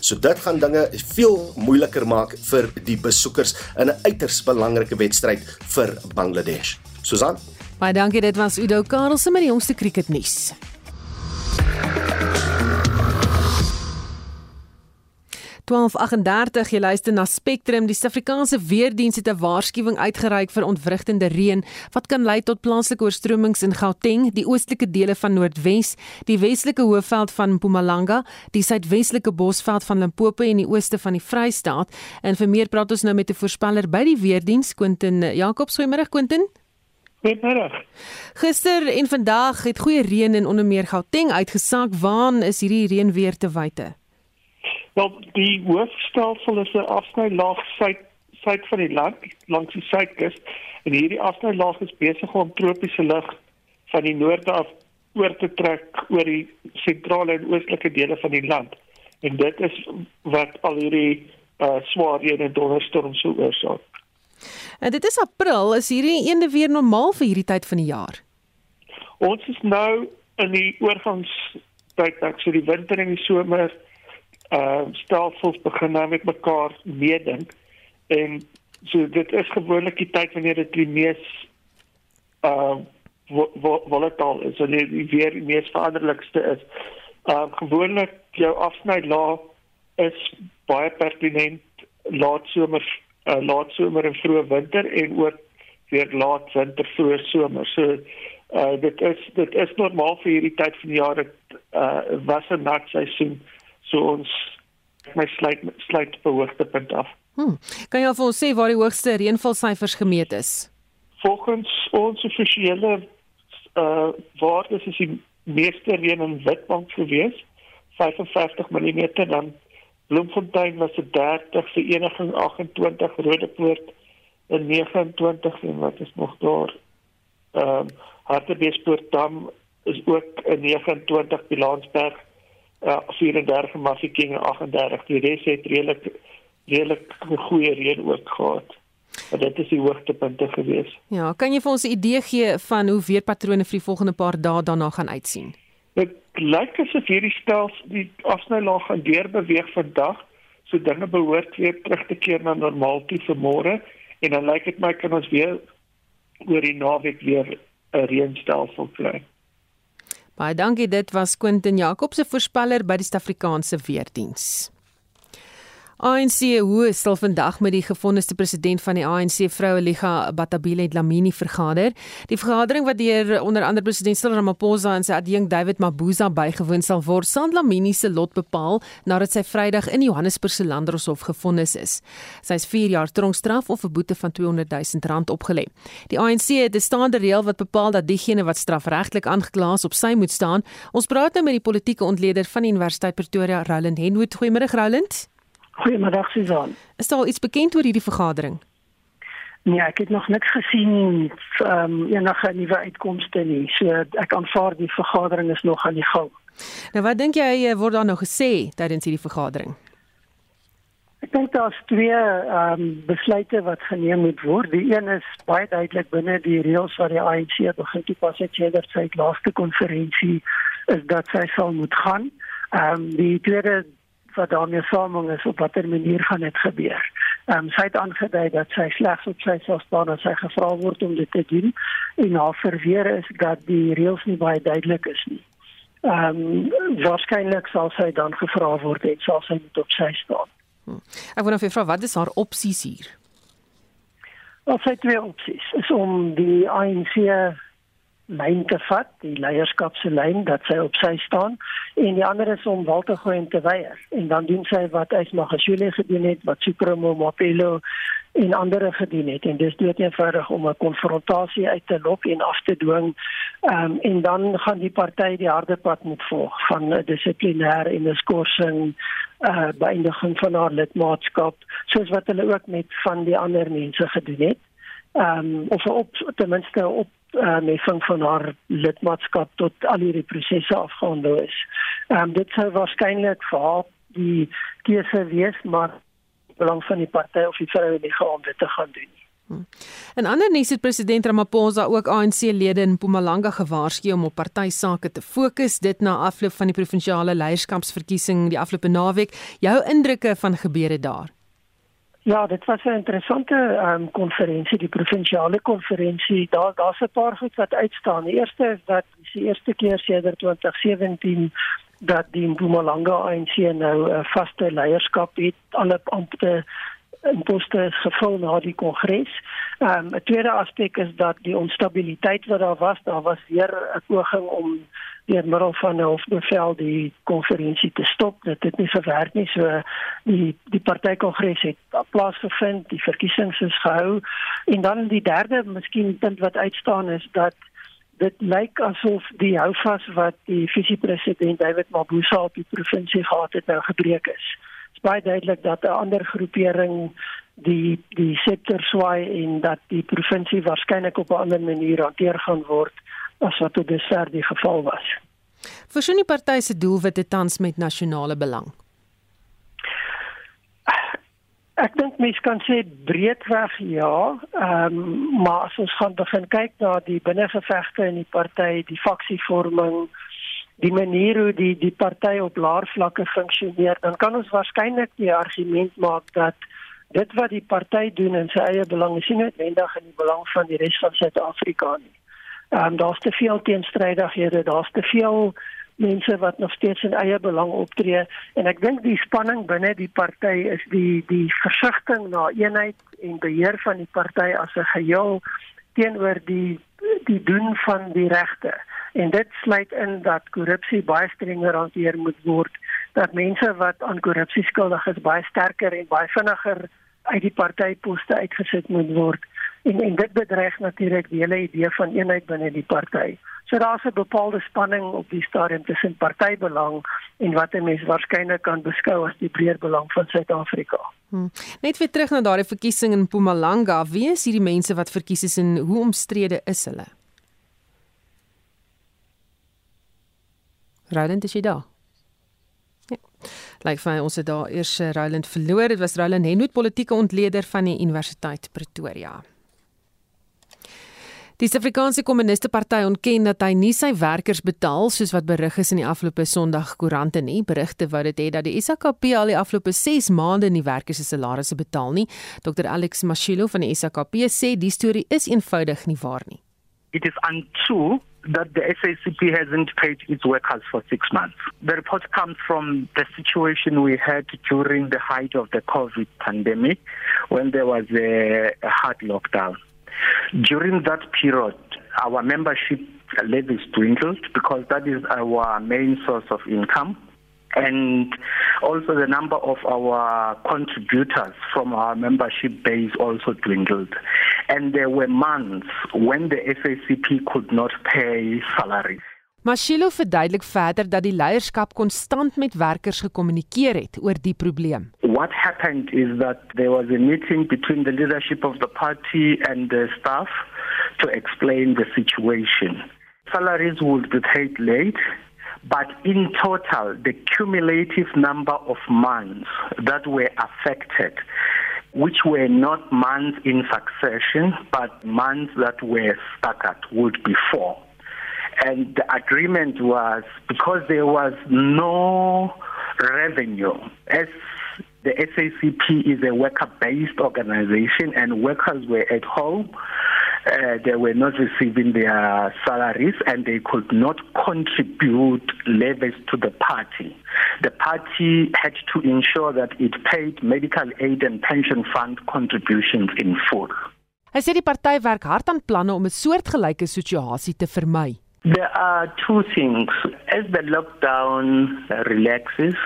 So dit gaan dinge veel moeiliker maak vir die besoekers in 'n uiters belangrike wedstryd vir Bangladesh. Susan Baie dankie, dit was Udo Karelse met die jongste kriketnuus. 12:38 jy luister na Spectrum die Suid-Afrikaanse weerdiens het 'n waarskuwing uitgereik vir ontwrigtende reën wat kan lei tot plaaslike oorstromings in Gauteng, die oostelike dele van Noordwes, die westelike hoofveld van Mpumalanga, die suidwestelike bosveld van Limpopo en die ooste van die Vrystaat. En vir meer praat ons nou met 'n voorspeller by die weerdiens, Quentin Jacobs. Goeiemôre Quentin. Goeiemôre. Gister en vandag het goeie reën in onder meer Gauteng uitgesaak. Waar is hierdie reën weer te wyte? Wel, die hoofstelsel is 'n afsnylaag suid suid van die land, langs die suidkus. En hierdie afsnylaag is besig om tropiese lug van die noorde af oor te trek oor die sentrale en oostelike dele van die land. En dit is wat al hierdie uh, swaar reën en donderstorms veroorsaak. En dit is April, is hierdie eende weer normaal vir hierdie tyd van die jaar? Ons is nou in die oorgangstyd, so die winter en die somer uh stelsels begin nou met mekaar meedink en so dit is gewoonlik die tyd wanneer dit die mees uh volatiel is en die weer die mees veranderlikste is. Uh gewoonlik jou afsny laag is baie pertinent laat somer uh, laat somer en vroeë winter en ook weer laat winter vroeë somer. So uh dit is dit is normaal vir hierdie tyd van die jaar dit uh was 'n nat seisoen so ons my sluit sluit op hoogtepunt af. Hmm. Kan jy vir ons sê waar die hoogste reënvalsyfers gemeet is? Volgens ons offisiële uh waardes is die meeste reën in Witbank gewees, 55 mm dan Bloemfontein was dit 30, Vereniging 28, Rodepoort en 29 en wat is nog daar? Ehm um, Hartbeespoort Dam is ook 'n 29 Bilansberg uh, 34 Mafeking en 38. Die res het redelik redelik goeie reën ook gehad. Maar dit is die hoogtepunte gewees. Ja, kan jy vir ons 'n idee gee van hoe weerpatrone vir die volgende paar dae daarna gaan uitsien? Dit lyk asof hierdie stels die afsnylaag gaan deurbeweeg vandag, so dinge behoort weer terug te keer na normaal toe vir môre en dan lyk dit my kan ons weer oor die naweek weer 'n reënstelsel kry. Baie dankie, dit was Quentin Jacobs se voorspeller by die Suid-Afrikaanse weerdiens. ANC hoe sal vandag met die gevonniste president van die ANC vroue Liga Batabile Dlamini vergader. Die vergadering wat deur onder andere president Cyril Ramaphosa en sy adjunk David Mabuza bygewoon sal word, sal Dlamini se lot bepaal nadat sy Vrydag in Johannesburg se Landdroshof gevonnis is. Sy is 4 jaar tronkstraf of 'n boete van 200 000 rand opgelê. Die ANC het 'n staande reël wat bepaal dat diegene wat strafregtelik aangekla is op sy moet staan. Ons praat nou met die politieke ontleder van die Universiteit Pretoria, Roland Henwood. Goeiemôre Roland. Goeiemiddag Susan. Is daar iets bekend oor hierdie vergadering? Nee, ek het nog niks gesien ehm um, enige nuwe uitkomste nie. So ek aanvaar die vergadering is nog aan die gang. Nou wat dink jy word daar nou gesê tydens hierdie vergadering? Ek dink daar's twee ehm um, besluite wat geneem moet word. Die een is baie duidelik binne die reëls wat die ANC begin toepas het sedert sy laaste konferensie is dat sy sal moet gaan. Ehm um, die tweede wat daarmee saamhang is op watter manier gaan dit gebeur. Ehm um, sy het aangedui dat sy slegs op sy sal staan as sy gevra word om dit te doen en haar verweer is dat die reëls nie baie duidelik is nie. Ehm um, waarskynlik sal sy dan gevra word en sal sy moet op sy staan. Hm. Ek wou nou vra wat is haar opsies hier? Wat sy twee opsies is om die ANC lyn te vat, die leierskapslyn dat sy op sy staan en die ander is om wel te gooi en te weier. En dan doen sy wat hy nog gesjoele gedoen het, wat Supremo Mapelo en ander gedoen het en dis dood eenvoudig om 'n konfrontasie uit te lok en af te dwing. Ehm um, en dan gaan die party die harde pad moet volg van dissiplinêr en 'n skorsing uh beëindiging van haar lidmaatskap soos wat hulle ook met van die ander mense gedoen het. Ehm um, of op ten minste op uh, messing van haar lidmaatskap tot al hierdie prosesse afgehandel is. Ehm um, dit sou waarskynlik vir haar die keuse wees maar belang van die party of die vroue nie gaan dit te gaan doen. En ander nuus het president Ramaphosa ook ANC-lede in Mpumalanga gewaarsku om op party sake te fokus dit na afloop van die provinsiale leierskapsverkiesing die afgelope naweek. Jou indrukke van gebeure daar? Ja, dit was 'n interessante ehm um, konferensie, die provinsiale konferensie. Daar daar's 'n paar goed wat uitstaan. Die eerste is dat dis die eerste keer sedert 2017 dat die Mpumalanga ANC nou 'n uh, vaste leierskap het. Alle ampte en poste is gevul na die kongres. Ehm um, 'n tweede aspek is dat die onstabiliteit wat daar was, daar was weer 'n poging om deur middel van 'n hofbevel die konferensie te stop. Dit het nie gewerk nie. So die die partykongres het plaasgevind, die verkiesings is gehou en dan die derde miskien punt wat uitstaan is dat dit lyk asof die houvas wat die visiepresident David Mabuza op die provinsie gehad het nou gebreek is. Is baie duidelik dat 'n ander groepering die die sektor swaai en dat die provinsie waarskynlik op 'n ander manier hanteer gaan word as wat tot dusver die geval was. Versoen die party se doelwitte tans met nasionale belang. Ek dink mense kan sê breedweg ja, ehm um, maar as ons gaan begin kyk na die binnengevegte in die party, die faksievorming, die manier hoe die die party op laer vlakke funksioneer, dan kan ons waarskynlik die argument maak dat dit wat die party doen in sy eie belang is nie noodwendig in die belang van die res van Suid-Afrika nie. Ehm um, daar's te veel teenstrydighede, daar's te veel mense wat nog steeds in eie belang optree en ek dink die spanning binne die party is die die versigtiging na eenheid en beheer van die party as 'n geheel teenoor die die doen van die regte en dit sluit in dat korrupsie baie strenger hanteer moet word dat mense wat aan korrupsie skuldig is baie sterker en baie vinniger uit die partyposte uitgesit moet word en en dit bedreig natuurlik die hele idee van eenheid binne die party. So daar's 'n bepaalde spanning op die stadium tussen partybelang en wat 'n mens waarskynlik kan beskou as die breër belang van Suid-Afrika. Hmm. Net weer terug na daardie verkiesing in Mpumalanga, wie is hierdie mense wat verkies is en hoe omstrede is hulle? Roland, is jy daar? Ja. Lyk vir my ons het daar eers Roland verloor. Dit was Roland Henwood, politieke ontleder van die Universiteit Pretoria. Die Suid-Afrikaanse Kommuniste Party ontken dat hy nie sy werkers betaal soos wat berig is in die afgelope Sondag koerante nie. Berigte wou dit hê dat die SAKP al die afgelope 6 maande nie werkers se salarisse betaal nie. Dr Alex Mashilo van die SAKP sê die storie is eenvoudig nie waar nie. It is untrue that the SACP hasn't paid its workers for six months. The report comes from the situation we had during the height of the COVID pandemic when there was a, hard lockdown. During that period, our membership levies dwindled because that is our main source of income. And also the number of our contributors from our membership base also dwindled. And there were months when the SACP could not pay salaries. Mashilo verduidelik verder dat die leierskap konstant met werkers gekommunikeer het oor die probleem. What happened is that there was a meeting between the leadership of the party and the staff to explain the situation. Salaries would be paid late, but in total, the cumulative number of months that were affected, which were not months in succession, but months that were staggered, would be four. And the agreement was because there was no revenue, as the SACP is a worker based organization and workers were at home. Uh, they were not receiving their salaries and they could not contribute levies to the party. The party had to ensure that it paid medical aid and pension fund contributions in full. Hy sê die party werk hard aan planne om 'n soortgelyke situasie te vermy. There are two things. As the lockdown relaxes,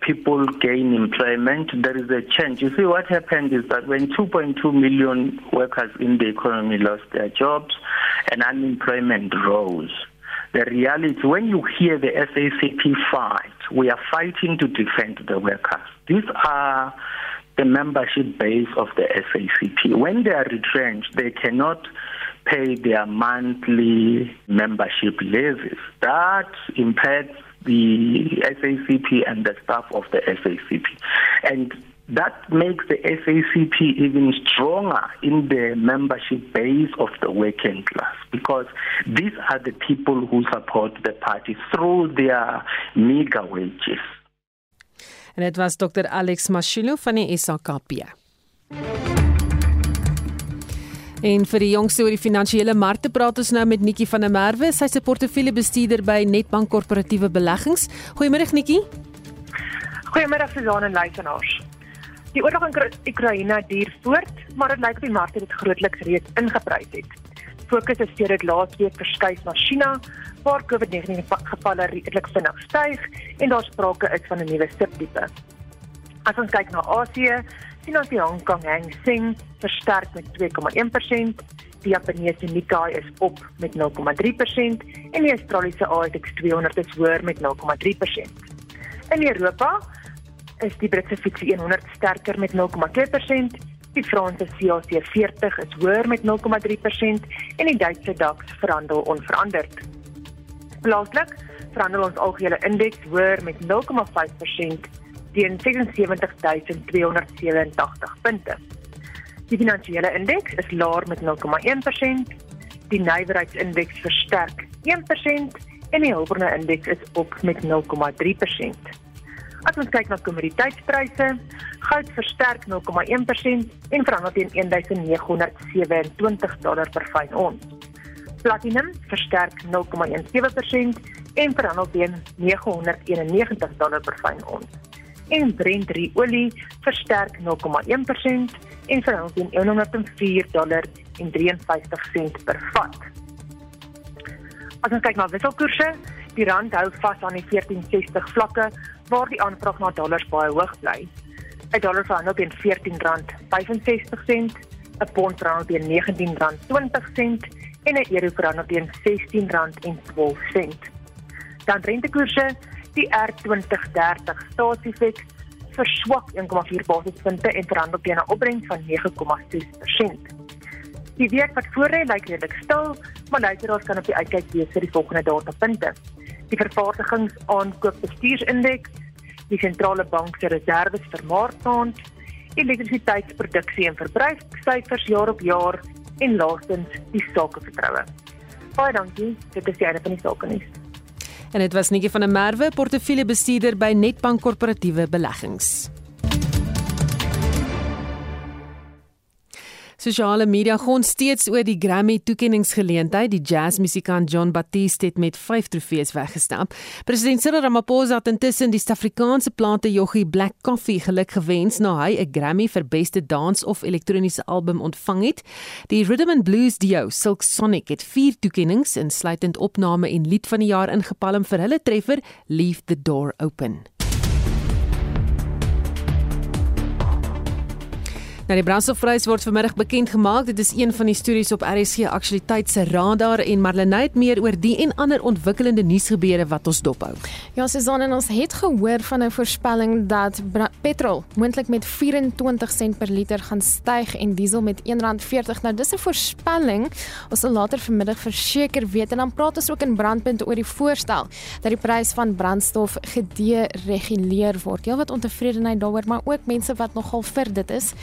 people gain employment, there is a change. You see, what happened is that when 2.2 million workers in the economy lost their jobs and unemployment rose, the reality, when you hear the SACP fight, we are fighting to defend the workers. These are the membership base of the SACP. When they are retrenched, they cannot pay their monthly membership levies. That impacts the SACP and the staff of the SACP. And that makes the SACP even stronger in the membership base of the working class because these are the people who support the party through their meager wages. En dit was Dr Alex Mashilo van die SAKP. En vir die jongste oor die finansiële markte praat ons nou met Nikki van der Merwe, sy se portefeuljebestuurder by Netbank Korporatiewe Beleggings. Goeiemôre Nikki. Goeiemôre Suzan en luisteraars. Die oorlog in Oekraïne duur voort, maar dit lyk of die markte dit grootliks reeds ingeprys het. Fokus is steeds laasweek verskuif na China, waar COVID-19 gevalle redelik vinnig styg en daar sprake is van 'n nuwe subtipe. As ons kyk na Asië, ons die Hong Kong Hang Seng versterk met 2,1%, die Japaneese Nikkei is op met 0,3% en die Australiese ASX 200 is hoër met 0,3%. In Europa is die Britse FTSE 100 sterker met 0,2%, die Franse CAC 40 is hoër met 0,3% en die Duitse DAX verhandel onveranderd. Plaaslik verhandel ons algehele indeks hoër met 0,5% teen 77287 punte. Die finansiële indeks is laer met 0,1%, die nywerheidsindeks versterk 1% en die hulpbronne indeks is op met 0,3%. As ons kyk na kommoditeitspryse, goud versterk 0,1% en verhandel teen 1927 dollar per fyn ons. Platinum versterk 0,17% en verhandel teen 991 dollar per fyn ons en Brent 3 olie versterk 0,1% en verhandel teen 104 dollar en 53 sent per vat. As ons kyk na wisselkoerse, die rand hou vas aan die 1460 vlakke waar die aanvraag na dollars baie hoog bly. 'n Dollar verhandel teen R14.65, 'n pond verhandel teen R19.20 en 'n euro verhandel teen R16.12. Dan rentekoerse die R2030 staatsefek verswak 1,4 basispunte en verhandel teen 'n opbrengs van 9,6%. Die week wat voorlê lyk redelik stil, maar luisteraars kan op die uitkyk wees vir die volgende datapunte. Die vervaardigingsaankoopbestuursindeks, die sentrale bank se reserves vir maart maand, elektrisiteitsproduksie en verbruikssyfers jaar op jaar en laastens die sakevertroue. Baie dankie. Dit is die einde van die sake nuus. En dit was Nikki van der Merwe, portefeuljebestuurder by Netbank Korporatiewe Beleggings. Sosiale media gon steeds oor die Grammy toekenningsgeleentheid. Die jazzmusikant John Baptiste het met 5 trofees weggestap. President Cyril Ramaphosa het intussen die Suid-Afrikaanse plante joggie Black Coffee geluk gewens na hy 'n Grammy vir beste dans of elektroniese album ontvang het. Die Rhythm and Blues duo Silk Sonic het 4 toekenninge insluitend opname en lied van die jaar ingepalm vir hulle treffer Leave the Door Open. Nou die brandstofprys word vanmiddag bekend gemaak. Dit is een van die stories op RSG Aktualiteit se radar en Marlenae het meer oor die en ander ontwikkelende nuusgebeure wat ons dophou. Ja, Susan en ons het gehoor van 'n voorspelling dat petrol moontlik met 24 sent per liter gaan styg en diesel met R1.40. Nou dis 'n voorspelling. Ons sal later vanmiddag verseker weet en dan praat ons ook in brandpunt oor die voorstel dat die prys van brandstof gedereguleer word. Heel wat ontevredenheid daaroor, maar ook mense wat nogal vir dit is.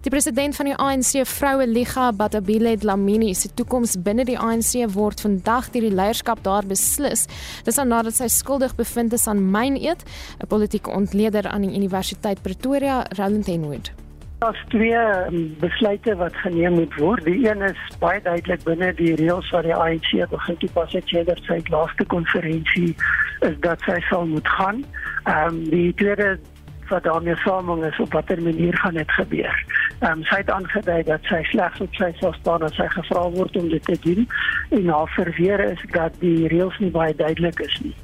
Die president van die ANC, vroue Liga Batabile Dlamini, se toekoms binne die ANC word vandag deur die leierskap daar beslis. Dis nadat sy skuldig bevind is aan myneet, 'n politieke ontleder aan die Universiteit Pretoria, Roland Henwood. Daar's twee um, besluite wat geneem moet word. Die een is baie duidelik binne die reëls wat die ANC begin toepas het sedert sy laaste konferensie is dat sy sal moet gaan. Ehm um, die tweede wat daarmee saamhang is op watter manier gaan dit gebeur. Ehm um, sy het aangedui dat sy slegs op sy sal staan as sy gevra word om dit te doen en haar verweer is dat die reëls nie baie duidelik is nie.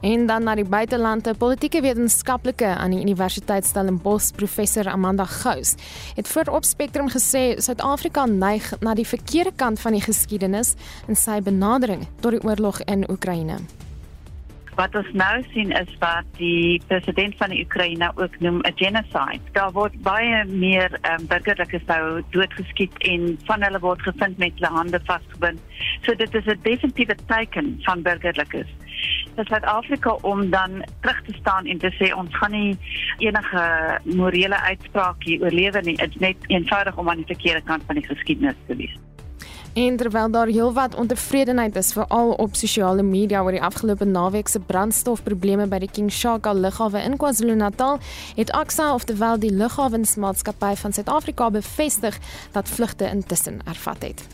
En dan na die buitelande politieke wetenskaplike aan die Universiteit Stellenbosch professor Amanda Gous het voor op Spectrum gesê Suid-Afrika neig na die verkeerde kant van die geskiedenis in sy benadering tot die oorlog in Oekraïne wat ons nou sien is wat die president van die Oekraïne ook noem 'n genocide. Daar word baie meer um, burgerlikes nou doodgeskiet en van hulle word gevind met hulle hande vasgebind. So dit is 'n definitiewe teken van burgerlikes. Dit Suid-Afrika om dan terug te staan en te sê ons gaan nie enige morele uitspraak hier oorlewe nie. Dit is net eenvoudig om aan die verkeerde kant van die geskiedenis te wees. En terwyl daar heelwat ontevredenheid is veral op sosiale media oor die afgelope naweek se brandstofprobleme by die King Shaka lughawe in KwaZulu-Natal, het AXA ofterwel die lughawensmaatskappy van Suid-Afrika bevestig dat vlugte intussen ervat het.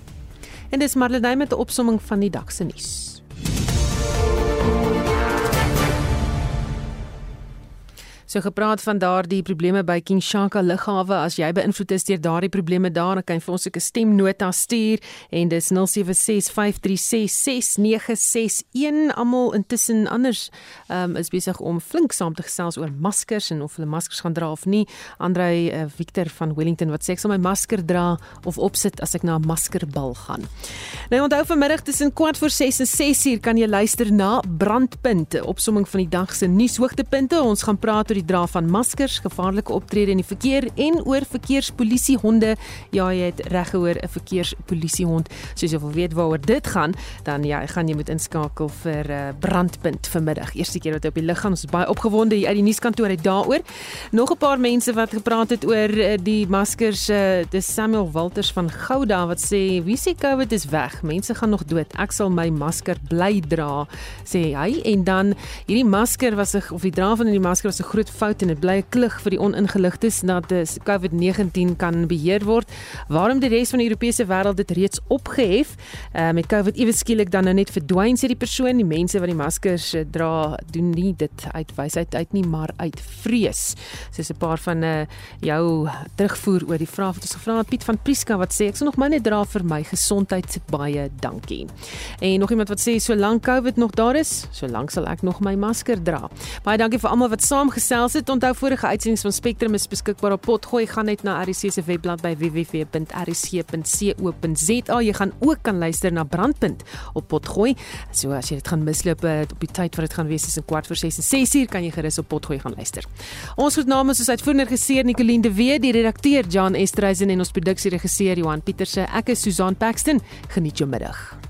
En dis Marlene met 'n opsomming van die dag se nuus. So gepraat van daardie probleme by King Shaka lughawe as jy beïnvloed is deur daardie probleme daar, dan kan jy vir ons 'n stemnota stuur en dis 0765366961. Almal intussen anders um, is besig om flink saam te gesels oor maskers en of hulle maskers gaan dra of nie. Andrei uh, Victor van Wellington wat sê ek sal my masker dra of opsit as ek na 'n maskerbal gaan. Nou onthou vanmiddag tussen 4:46 en 6:00 kan jy luister na Brandpunte, opsomming van die dag se nuushoogtepunte. Ons gaan praat die dra van maskers, gevaarlike optrede in die verkeer en oor verkeerspolisiehonde. Ja, jy het reg gehoor, 'n verkeerspolisiehond. Soos jy wil weet waaroor dit gaan, dan ja, gaan jy moet inskakel vir 'n uh, eh, brandpunt vanmiddag. Eerste keer wat hy op die lig gaan, ons is baie opgewonde hier uit die nuuskantoor uit daaroor. Nog 'n paar mense wat gepraat het oor uh, die maskers. Uh, dis Samuel Walters van Gouda wat sê, "Wie sê COVID is weg? Mense gaan nog dood. Ek sal my masker bly dra," sê hy. En dan hierdie masker was 'n of die dra van die masker was 'n groot groot fout en dit bly 'n klug vir die oningeligtes dat die COVID-19 kan beheer word. Waarom die res van die Europese wêreld dit reeds opgehef uh, met COVID ewe skielik dan nou net verdwyn sê die persoon, die mense wat die maskers uh, dra, doen nie dit uit wysheid uit nie, maar uit vrees. Soos 'n paar van uh, jou terugvoer oor die vraag wat ons gevra het Piet van Prieska wat sê ek sal nog maar net dra vir my gesondheid baie dankie. En nog iemand wat sê solank COVID nog daar is, solank sal ek nog my masker dra. Baie dankie vir almal wat saamgesels gesels het. Onthou vorige uitsendings van Spectrum is beskikbaar op Potgooi. Gaan net na RC se webblad by www.rc.co.za. Jy gaan ook kan luister na Brandpunt op Potgooi. So as jy dit gaan misloop eh, op die tyd wat dit gaan wees is 'n kwart voor 6 en 6 uur kan jy gerus op Potgooi gaan luister. Ons groet namens ons uitvoerende regisseur Nicoline de Wee, die redakteur Jan Estreisen en ons produksieregisseur Johan Pieterse. Ek is Susan Paxton. Geniet jou middag.